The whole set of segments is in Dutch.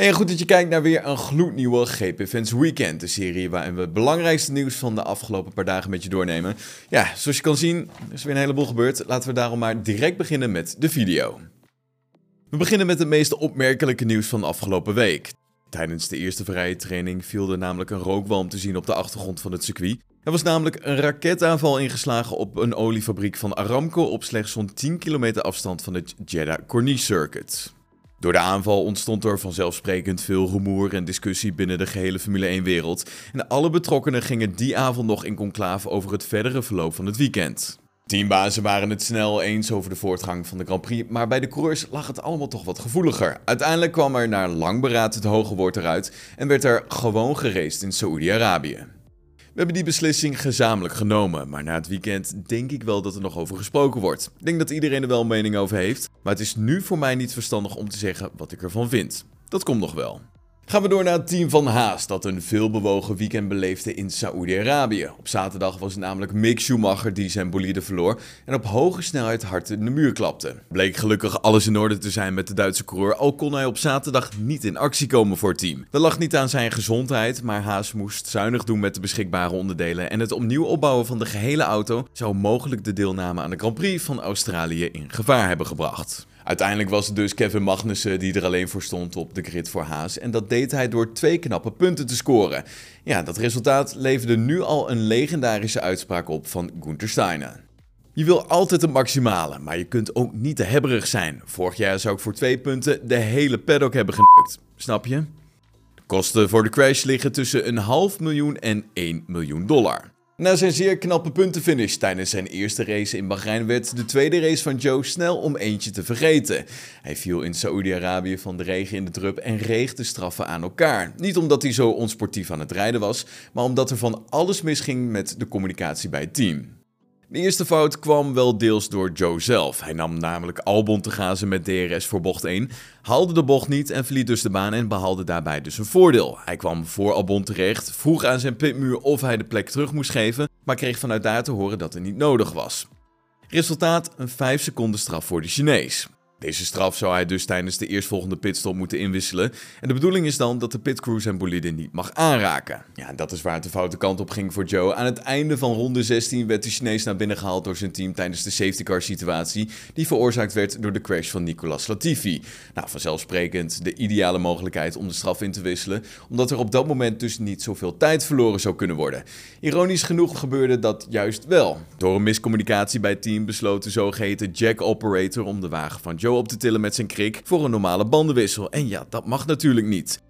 Hey, goed dat je kijkt naar weer een gloednieuwe GP Fans Weekend. De serie waarin we het belangrijkste nieuws van de afgelopen paar dagen met je doornemen. Ja, zoals je kan zien is er weer een heleboel gebeurd. Laten we daarom maar direct beginnen met de video. We beginnen met het meest opmerkelijke nieuws van de afgelopen week. Tijdens de eerste vrije training viel er namelijk een rookwalm te zien op de achtergrond van het circuit. Er was namelijk een raketaanval ingeslagen op een oliefabriek van Aramco op slechts zo'n 10 kilometer afstand van het Jeddah Corniche Circuit. Door de aanval ontstond er vanzelfsprekend veel rumoer en discussie binnen de gehele Formule 1-wereld. En alle betrokkenen gingen die avond nog in conclave over het verdere verloop van het weekend. Teambazen waren het snel eens over de voortgang van de Grand Prix, maar bij de coureurs lag het allemaal toch wat gevoeliger. Uiteindelijk kwam er na lang beraad het hoge woord eruit en werd er gewoon geraced in Saoedi-Arabië. We hebben die beslissing gezamenlijk genomen, maar na het weekend denk ik wel dat er nog over gesproken wordt. Ik denk dat iedereen er wel een mening over heeft, maar het is nu voor mij niet verstandig om te zeggen wat ik ervan vind. Dat komt nog wel. Gaan we door naar het team van Haas, dat een veelbewogen weekend beleefde in Saoedi-Arabië. Op zaterdag was het namelijk Mick Schumacher die zijn bolide verloor en op hoge snelheid hard in de muur klapte. Bleek gelukkig alles in orde te zijn met de Duitse coureur, al kon hij op zaterdag niet in actie komen voor het team. Dat lag niet aan zijn gezondheid, maar Haas moest zuinig doen met de beschikbare onderdelen en het opnieuw opbouwen van de gehele auto zou mogelijk de deelname aan de Grand Prix van Australië in gevaar hebben gebracht. Uiteindelijk was het dus Kevin Magnussen die er alleen voor stond op de grid voor Haas. En dat deed hij door twee knappe punten te scoren. Ja, dat resultaat leverde nu al een legendarische uitspraak op van Gunther Steiner. Je wil altijd het maximale, maar je kunt ook niet te hebberig zijn. Vorig jaar zou ik voor twee punten de hele paddock hebben geneukt. Snap je? De kosten voor de crash liggen tussen een half miljoen en 1 miljoen dollar. Na zijn zeer knappe puntenfinish tijdens zijn eerste race in Bahrein werd de tweede race van Joe snel om eentje te vergeten. Hij viel in Saoedi-Arabië van de regen in de drup en reeg de straffen aan elkaar. Niet omdat hij zo onsportief aan het rijden was, maar omdat er van alles misging met de communicatie bij het team. De eerste fout kwam wel deels door Joe zelf. Hij nam namelijk Albon te gazen met DRS voor bocht 1, haalde de bocht niet en verliet dus de baan en behaalde daarbij dus een voordeel. Hij kwam voor Albon terecht, vroeg aan zijn pitmuur of hij de plek terug moest geven, maar kreeg vanuit daar te horen dat het niet nodig was. Resultaat: een 5 seconden straf voor de Chinees. Deze straf zou hij dus tijdens de eerstvolgende pitstop moeten inwisselen. En de bedoeling is dan dat de pitcrew zijn bolide niet mag aanraken. Ja, dat is waar het de foute kant op ging voor Joe. Aan het einde van ronde 16 werd de Chinees naar binnen gehaald door zijn team tijdens de safety car situatie. Die veroorzaakt werd door de crash van Nicolas Latifi. Nou, vanzelfsprekend de ideale mogelijkheid om de straf in te wisselen. Omdat er op dat moment dus niet zoveel tijd verloren zou kunnen worden. Ironisch genoeg gebeurde dat juist wel. Door een miscommunicatie bij het team besloot de zogeheten jack operator om de wagen van Joe op te tillen met zijn krik voor een normale bandenwissel. En ja, dat mag natuurlijk niet.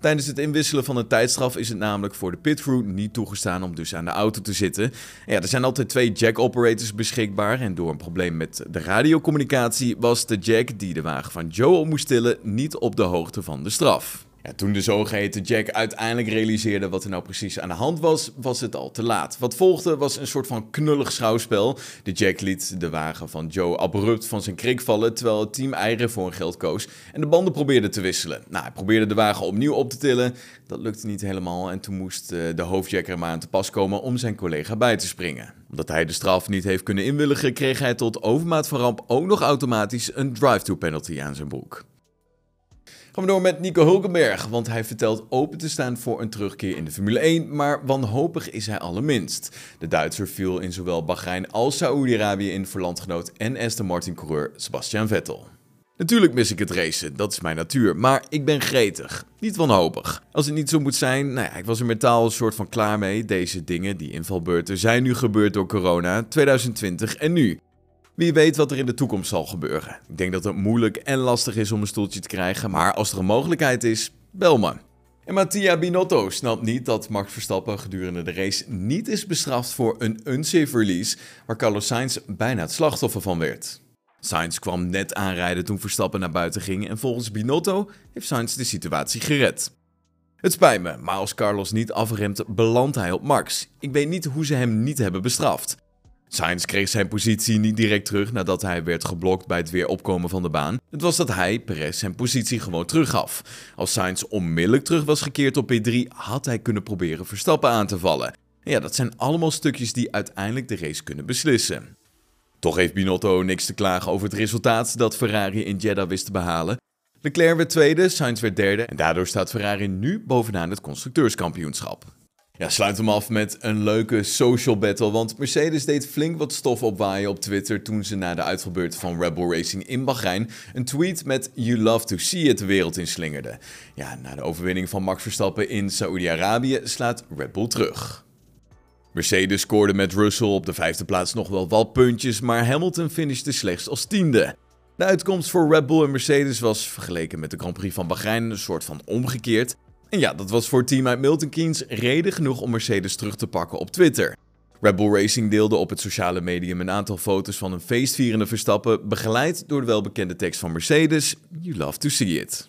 Tijdens het inwisselen van een tijdstraf is het namelijk voor de pitcrew niet toegestaan om dus aan de auto te zitten. ja, er zijn altijd twee jack-operators beschikbaar en door een probleem met de radiocommunicatie was de jack die de wagen van Joe op moest tillen niet op de hoogte van de straf toen de zogeheten Jack uiteindelijk realiseerde wat er nou precies aan de hand was, was het al te laat. Wat volgde was een soort van knullig schouwspel. De Jack liet de wagen van Joe abrupt van zijn krik vallen, terwijl het team eieren voor een geld koos en de banden probeerde te wisselen. Nou, hij probeerde de wagen opnieuw op te tillen. Dat lukte niet helemaal en toen moest eh, de hoofdjacker er maar aan te pas komen om zijn collega bij te springen. Omdat hij de straf niet heeft kunnen inwilligen, kreeg hij tot overmaat van ramp ook nog automatisch een drive-thru penalty aan zijn broek. Gaan we door met Nico Hulkenberg, want hij vertelt open te staan voor een terugkeer in de Formule 1, maar wanhopig is hij allerminst. De Duitser viel in zowel Bahrein als Saoedi-Arabië in voor landgenoot en Aston Martin-coureur Sebastian Vettel. Natuurlijk mis ik het racen, dat is mijn natuur, maar ik ben gretig, niet wanhopig. Als het niet zo moet zijn, nou ja, ik was er mentaal een soort van klaar mee. Deze dingen, die invalbeurten, zijn nu gebeurd door corona, 2020 en nu. Wie weet wat er in de toekomst zal gebeuren. Ik denk dat het moeilijk en lastig is om een stoeltje te krijgen, maar als er een mogelijkheid is, bel me. En Mattia Binotto snapt niet dat Max Verstappen gedurende de race niet is bestraft voor een unsafe release, waar Carlos Sainz bijna het slachtoffer van werd. Sainz kwam net aanrijden toen Verstappen naar buiten ging en volgens Binotto heeft Sainz de situatie gered. Het spijt me, maar als Carlos niet afremt, belandt hij op Max. Ik weet niet hoe ze hem niet hebben bestraft. Sainz kreeg zijn positie niet direct terug nadat hij werd geblokt bij het weer opkomen van de baan. Het was dat hij, Perez, zijn positie gewoon teruggaf. Als Sainz onmiddellijk terug was gekeerd op P3, had hij kunnen proberen Verstappen aan te vallen. ja, dat zijn allemaal stukjes die uiteindelijk de race kunnen beslissen. Toch heeft Binotto niks te klagen over het resultaat dat Ferrari in Jeddah wist te behalen. Leclerc werd tweede, Sainz werd derde en daardoor staat Ferrari nu bovenaan het constructeurskampioenschap. Ja, sluit hem af met een leuke social battle. Want Mercedes deed flink wat stof opwaaien op Twitter toen ze na de uitvalbeurt van Red Bull Racing in Bahrein een tweet met You love to see it de wereld inslingerde. Ja, na de overwinning van Max Verstappen in Saoedi-Arabië slaat Red Bull terug. Mercedes scoorde met Russell op de vijfde plaats nog wel wat puntjes, maar Hamilton finishte slechts als tiende. De uitkomst voor Red Bull en Mercedes was vergeleken met de Grand Prix van Bahrein een soort van omgekeerd. En ja, dat was voor team uit Milton Keynes reden genoeg om Mercedes terug te pakken op Twitter. Red Bull Racing deelde op het sociale medium een aantal foto's van een feestvierende Verstappen, begeleid door de welbekende tekst van Mercedes: You love to see it.